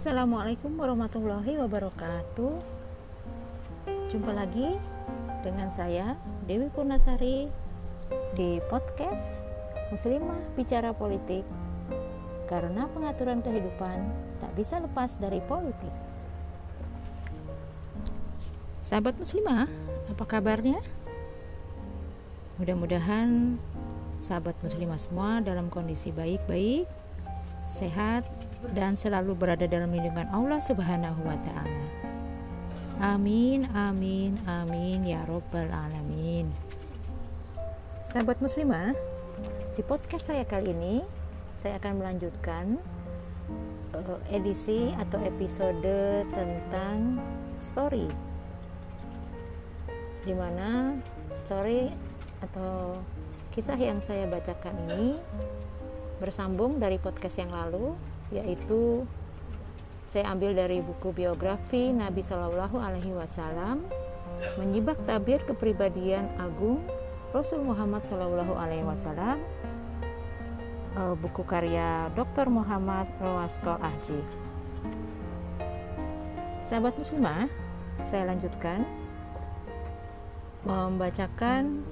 Assalamualaikum warahmatullahi wabarakatuh. Jumpa lagi dengan saya Dewi Purnasari di podcast Muslimah Bicara Politik. Karena pengaturan kehidupan tak bisa lepas dari politik. Sahabat muslimah, apa kabarnya? Mudah-mudahan sahabat muslimah semua dalam kondisi baik-baik, sehat, dan selalu berada dalam lindungan Allah Subhanahu wa taala. Amin amin amin ya robbal alamin. Sahabat muslimah, di podcast saya kali ini saya akan melanjutkan uh, edisi atau episode tentang story. Di mana story atau kisah yang saya bacakan ini bersambung dari podcast yang lalu yaitu saya ambil dari buku biografi Nabi Shallallahu Alaihi Wasallam menyibak tabir kepribadian agung Rasul Muhammad Shallallahu Alaihi Wasallam uh, buku karya Dr. Muhammad Rawaskol Ahji sahabat muslimah saya lanjutkan membacakan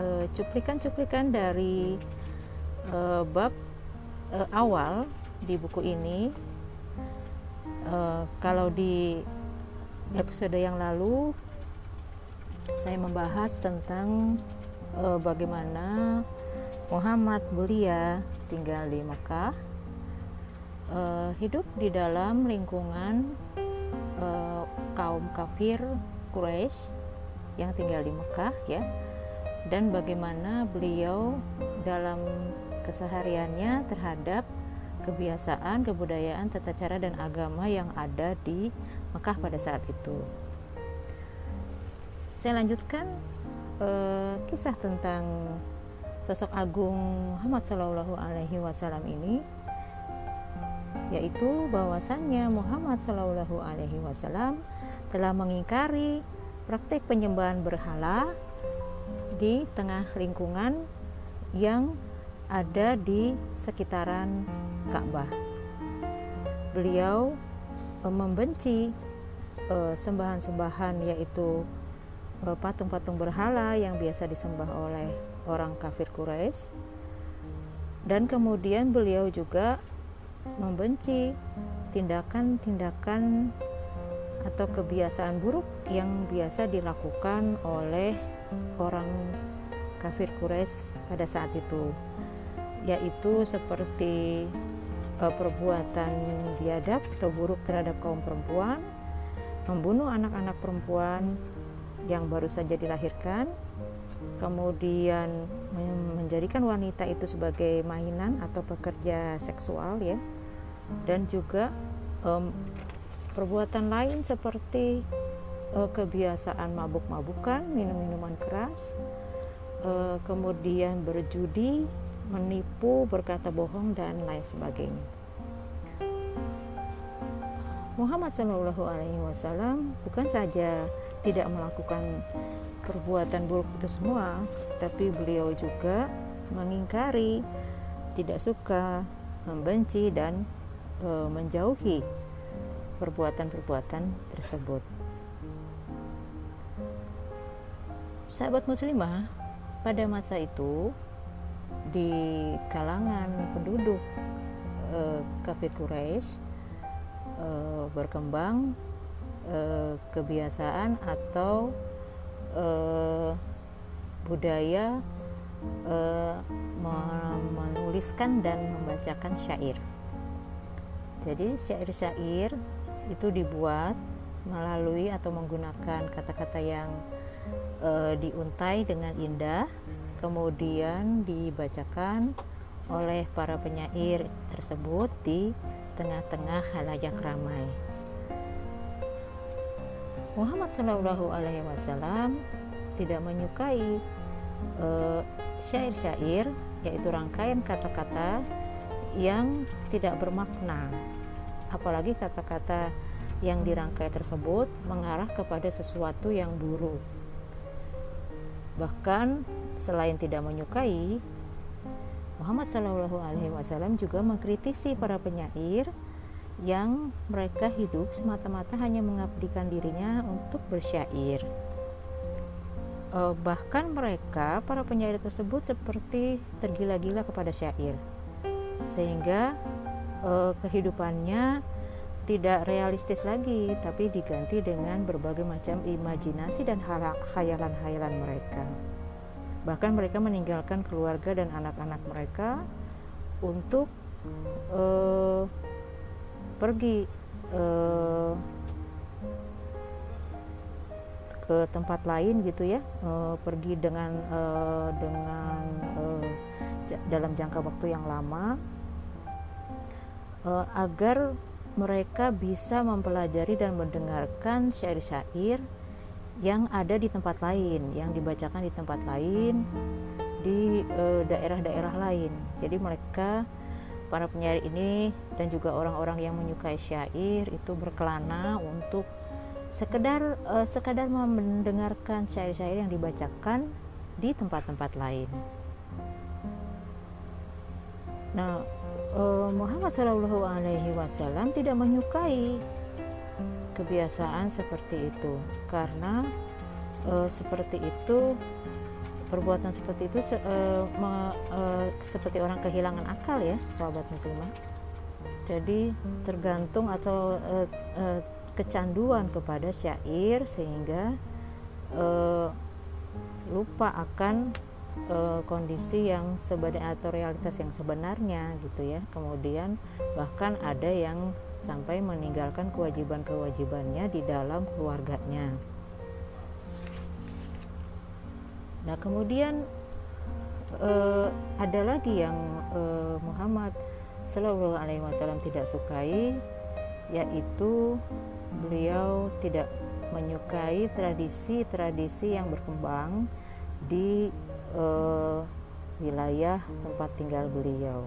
uh, cuplikan-cuplikan dari uh, bab awal di buku ini uh, kalau di episode yang lalu saya membahas tentang uh, bagaimana Muhammad mulia tinggal di Mekah uh, hidup di dalam lingkungan uh, kaum kafir Quraisy yang tinggal di Mekah ya. Dan bagaimana beliau dalam kesehariannya terhadap kebiasaan, kebudayaan, tata cara dan agama yang ada di Mekah pada saat itu. Saya lanjutkan eh, kisah tentang sosok agung Muhammad Shallallahu Alaihi Wasallam ini, yaitu bahwasannya Muhammad Shallallahu Alaihi Wasallam telah mengingkari praktik penyembahan berhala di tengah lingkungan yang ada di sekitaran Ka'bah. Beliau e, membenci e, sembahan-sembahan yaitu e, patung-patung berhala yang biasa disembah oleh orang kafir Quraisy. Dan kemudian beliau juga membenci tindakan-tindakan atau kebiasaan buruk yang biasa dilakukan oleh orang kafir Quraisy pada saat itu yaitu seperti uh, perbuatan biadab atau buruk terhadap kaum perempuan, membunuh anak-anak perempuan yang baru saja dilahirkan, kemudian menjadikan wanita itu sebagai mainan atau pekerja seksual ya, dan juga um, perbuatan lain seperti uh, kebiasaan mabuk-mabukan, minum-minuman keras, uh, kemudian berjudi menipu, berkata bohong dan lain sebagainya. Muhammad Shallallahu Alaihi Wasallam bukan saja tidak melakukan perbuatan buruk itu semua, tapi beliau juga mengingkari, tidak suka, membenci dan e, menjauhi perbuatan-perbuatan tersebut. Sahabat muslimah, pada masa itu di kalangan penduduk uh, kafir Quraisy uh, berkembang uh, kebiasaan atau uh, budaya uh, menuliskan dan membacakan syair. Jadi syair-syair itu dibuat melalui atau menggunakan kata-kata yang uh, diuntai dengan indah kemudian dibacakan oleh para penyair tersebut di tengah-tengah halayak ramai. Muhammad Shallallahu Alaihi Wasallam tidak menyukai syair syair-syair yaitu rangkaian kata-kata yang tidak bermakna, apalagi kata-kata yang dirangkai tersebut mengarah kepada sesuatu yang buruk. Bahkan selain tidak menyukai, Muhammad Shallallahu Alaihi Wasallam juga mengkritisi para penyair yang mereka hidup semata-mata hanya mengabdikan dirinya untuk bersyair. E, bahkan mereka, para penyair tersebut seperti tergila-gila kepada syair, sehingga e, kehidupannya tidak realistis lagi, tapi diganti dengan berbagai macam imajinasi dan khayalan-khayalan mereka. Bahkan mereka meninggalkan keluarga dan anak-anak mereka untuk uh, pergi uh, ke tempat lain gitu ya uh, pergi dengan uh, dengan dalam jangka waktu yang lama uh, agar mereka bisa mempelajari dan mendengarkan syair-syair yang ada di tempat lain yang dibacakan di tempat lain di daerah-daerah uh, lain jadi mereka para penyair ini dan juga orang-orang yang menyukai syair itu berkelana untuk sekedar uh, sekadar mendengarkan syair-syair yang dibacakan di tempat-tempat lain. Nah, uh, Muhammad Shallallahu Alaihi Wasallam tidak menyukai kebiasaan seperti itu. Karena uh, seperti itu perbuatan seperti itu se, uh, me, uh, seperti orang kehilangan akal ya sahabat muslimah. Jadi tergantung atau uh, uh, kecanduan kepada syair sehingga uh, lupa akan uh, kondisi yang sebenarnya atau realitas yang sebenarnya gitu ya. Kemudian bahkan ada yang sampai meninggalkan kewajiban-kewajibannya di dalam keluarganya Nah kemudian uh, ada lagi yang uh, Muhammad Shallallahu Alaihi Wasallam tidak sukai, yaitu beliau tidak menyukai tradisi-tradisi yang berkembang di uh, wilayah tempat tinggal beliau.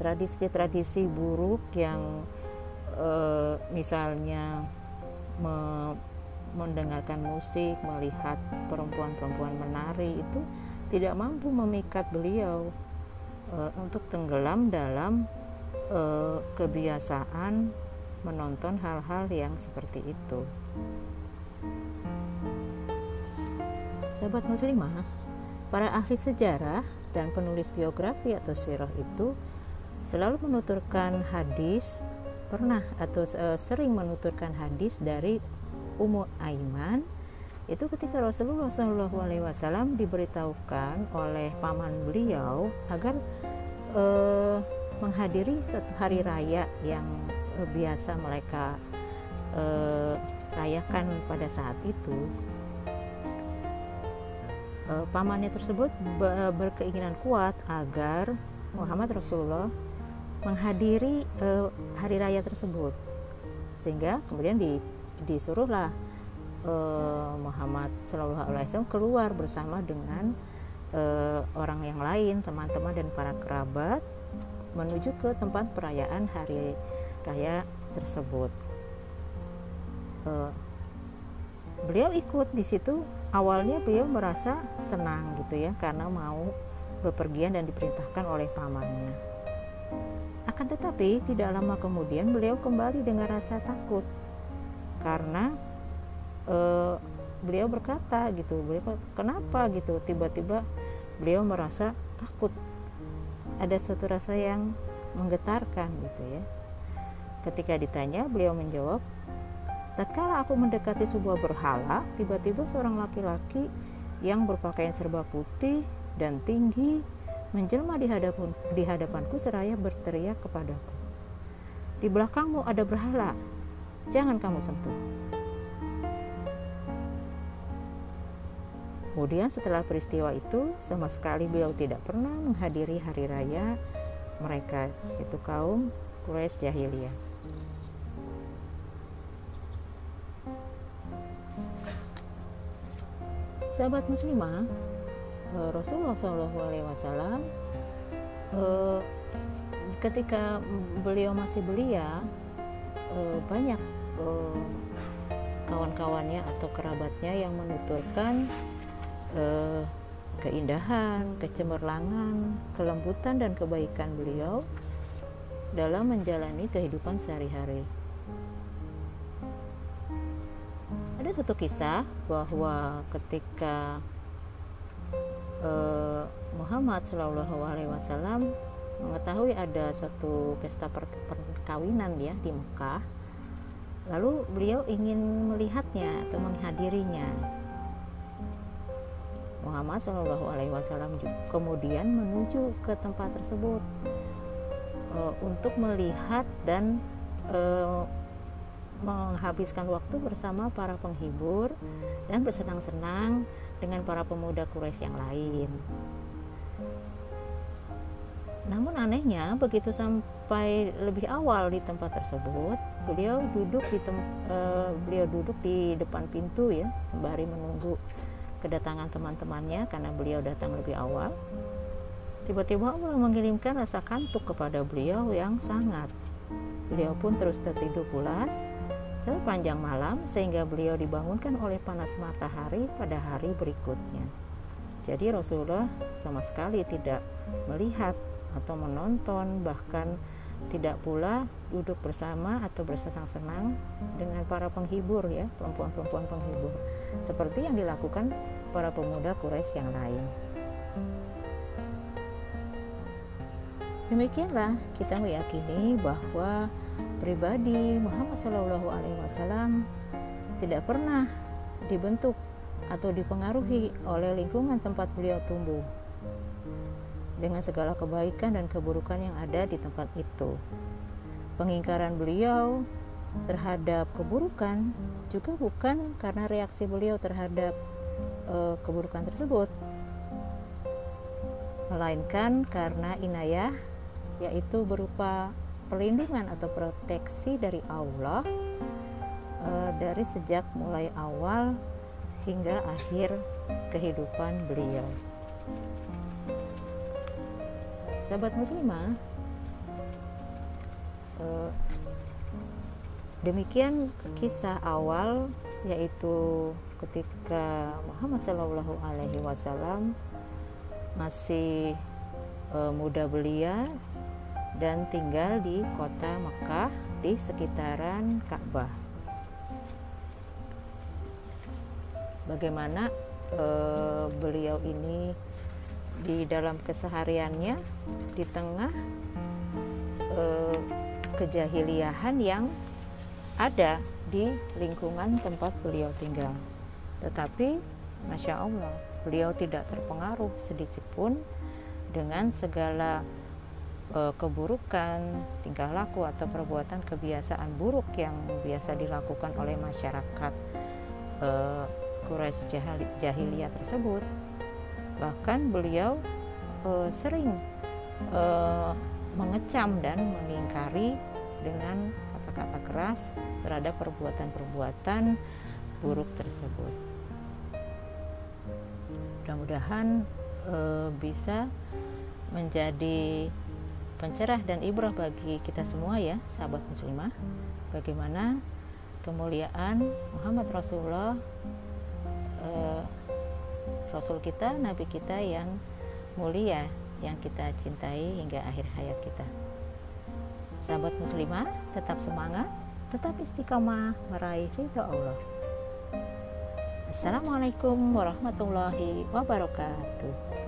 Tradisi-tradisi buruk yang uh, misalnya me mendengarkan musik, melihat perempuan-perempuan menari itu tidak mampu memikat beliau e, untuk tenggelam dalam e, kebiasaan menonton hal-hal yang seperti itu. Sahabat muslimah, para ahli sejarah dan penulis biografi atau sirah itu selalu menuturkan hadis pernah atau e, sering menuturkan hadis dari Ummu Aiman. Itu ketika Rasulullah SAW diberitahukan oleh paman beliau agar eh, menghadiri suatu hari raya yang biasa mereka eh, rayakan pada saat itu. Eh, pamannya tersebut berkeinginan kuat agar Muhammad Rasulullah menghadiri eh, hari raya tersebut sehingga kemudian di disuruhlah uh, Muhammad Shallallahu Alaihi Wasallam keluar bersama dengan uh, orang yang lain, teman-teman dan para kerabat menuju ke tempat perayaan hari raya tersebut. Uh, beliau ikut di situ. Awalnya beliau merasa senang gitu ya karena mau bepergian dan diperintahkan oleh pamannya. Akan tetapi tidak lama kemudian beliau kembali dengan rasa takut. Karena uh, beliau berkata gitu beliau kenapa? gitu. Tiba-tiba beliau merasa takut. Ada suatu rasa yang menggetarkan gitu ya. Ketika ditanya beliau menjawab tatkala aku mendekati sebuah berhala tiba-tiba seorang laki-laki yang berpakaian serba putih dan tinggi menjelma di hadapan di hadapanku seraya berteriak kepadaku di belakangmu ada berhala jangan kamu sentuh. Kemudian setelah peristiwa itu sama sekali beliau tidak pernah menghadiri hari raya mereka itu kaum Quraisy jahiliyah. Sahabat muslimah, Rasulullah SAW eh, ketika beliau masih belia eh, banyak kawan-kawannya atau kerabatnya yang menuturkan keindahan, kecemerlangan, kelembutan dan kebaikan beliau dalam menjalani kehidupan sehari-hari. Ada satu kisah bahwa ketika eh, Muhammad Shallallahu Alaihi Wasallam mengetahui ada suatu pesta perkawinan ya di Mekah, lalu beliau ingin melihatnya atau menghadirinya. Muhammad Shallallahu Alaihi Wasallam kemudian menuju ke tempat tersebut uh, untuk melihat dan uh, menghabiskan waktu bersama para penghibur dan bersenang-senang dengan para pemuda Quraisy yang lain. Namun anehnya begitu sampai lebih awal di tempat tersebut, beliau duduk di tem uh, beliau duduk di depan pintu ya sembari menunggu kedatangan teman-temannya karena beliau datang lebih awal. Tiba-tiba Allah mengirimkan rasa kantuk kepada beliau yang sangat. Beliau pun terus tertidur pulas sepanjang malam sehingga beliau dibangunkan oleh panas matahari pada hari berikutnya. Jadi Rasulullah sama sekali tidak melihat atau menonton bahkan tidak pula duduk bersama atau bersenang-senang dengan para penghibur ya perempuan-perempuan penghibur seperti yang dilakukan para pemuda Quraisy yang lain. Demikianlah kita meyakini bahwa pribadi Muhammad Shallallahu Alaihi Wasallam tidak pernah dibentuk atau dipengaruhi oleh lingkungan tempat beliau tumbuh dengan segala kebaikan dan keburukan yang ada di tempat itu. Pengingkaran beliau terhadap keburukan juga bukan karena reaksi beliau terhadap uh, keburukan tersebut, melainkan karena inayah, yaitu berupa perlindungan atau proteksi dari Allah uh, dari sejak mulai awal hingga akhir kehidupan beliau. Sahabat muslimah eh, demikian kisah awal yaitu ketika Muhammad Shallallahu Alaihi Wasallam masih eh, muda belia dan tinggal di kota Mekah di sekitaran Ka'bah. Bagaimana eh, beliau ini di dalam kesehariannya di tengah eh, kejahiliahan yang ada di lingkungan tempat beliau tinggal. Tetapi, masya Allah, beliau tidak terpengaruh sedikit pun dengan segala eh, keburukan, tingkah laku atau perbuatan kebiasaan buruk yang biasa dilakukan oleh masyarakat eh, Quraisy jahiliyah tersebut bahkan beliau uh, sering uh, mengecam dan mengingkari dengan kata-kata keras terhadap perbuatan-perbuatan buruk tersebut. Mudah-mudahan uh, bisa menjadi pencerah dan ibrah bagi kita semua ya, sahabat muslimah. Bagaimana kemuliaan Muhammad Rasulullah uh, Rasul kita, Nabi kita yang mulia yang kita cintai hingga akhir hayat kita. Sahabat muslimah, tetap semangat, tetap istiqamah meraih ridho Allah. Assalamualaikum warahmatullahi wabarakatuh.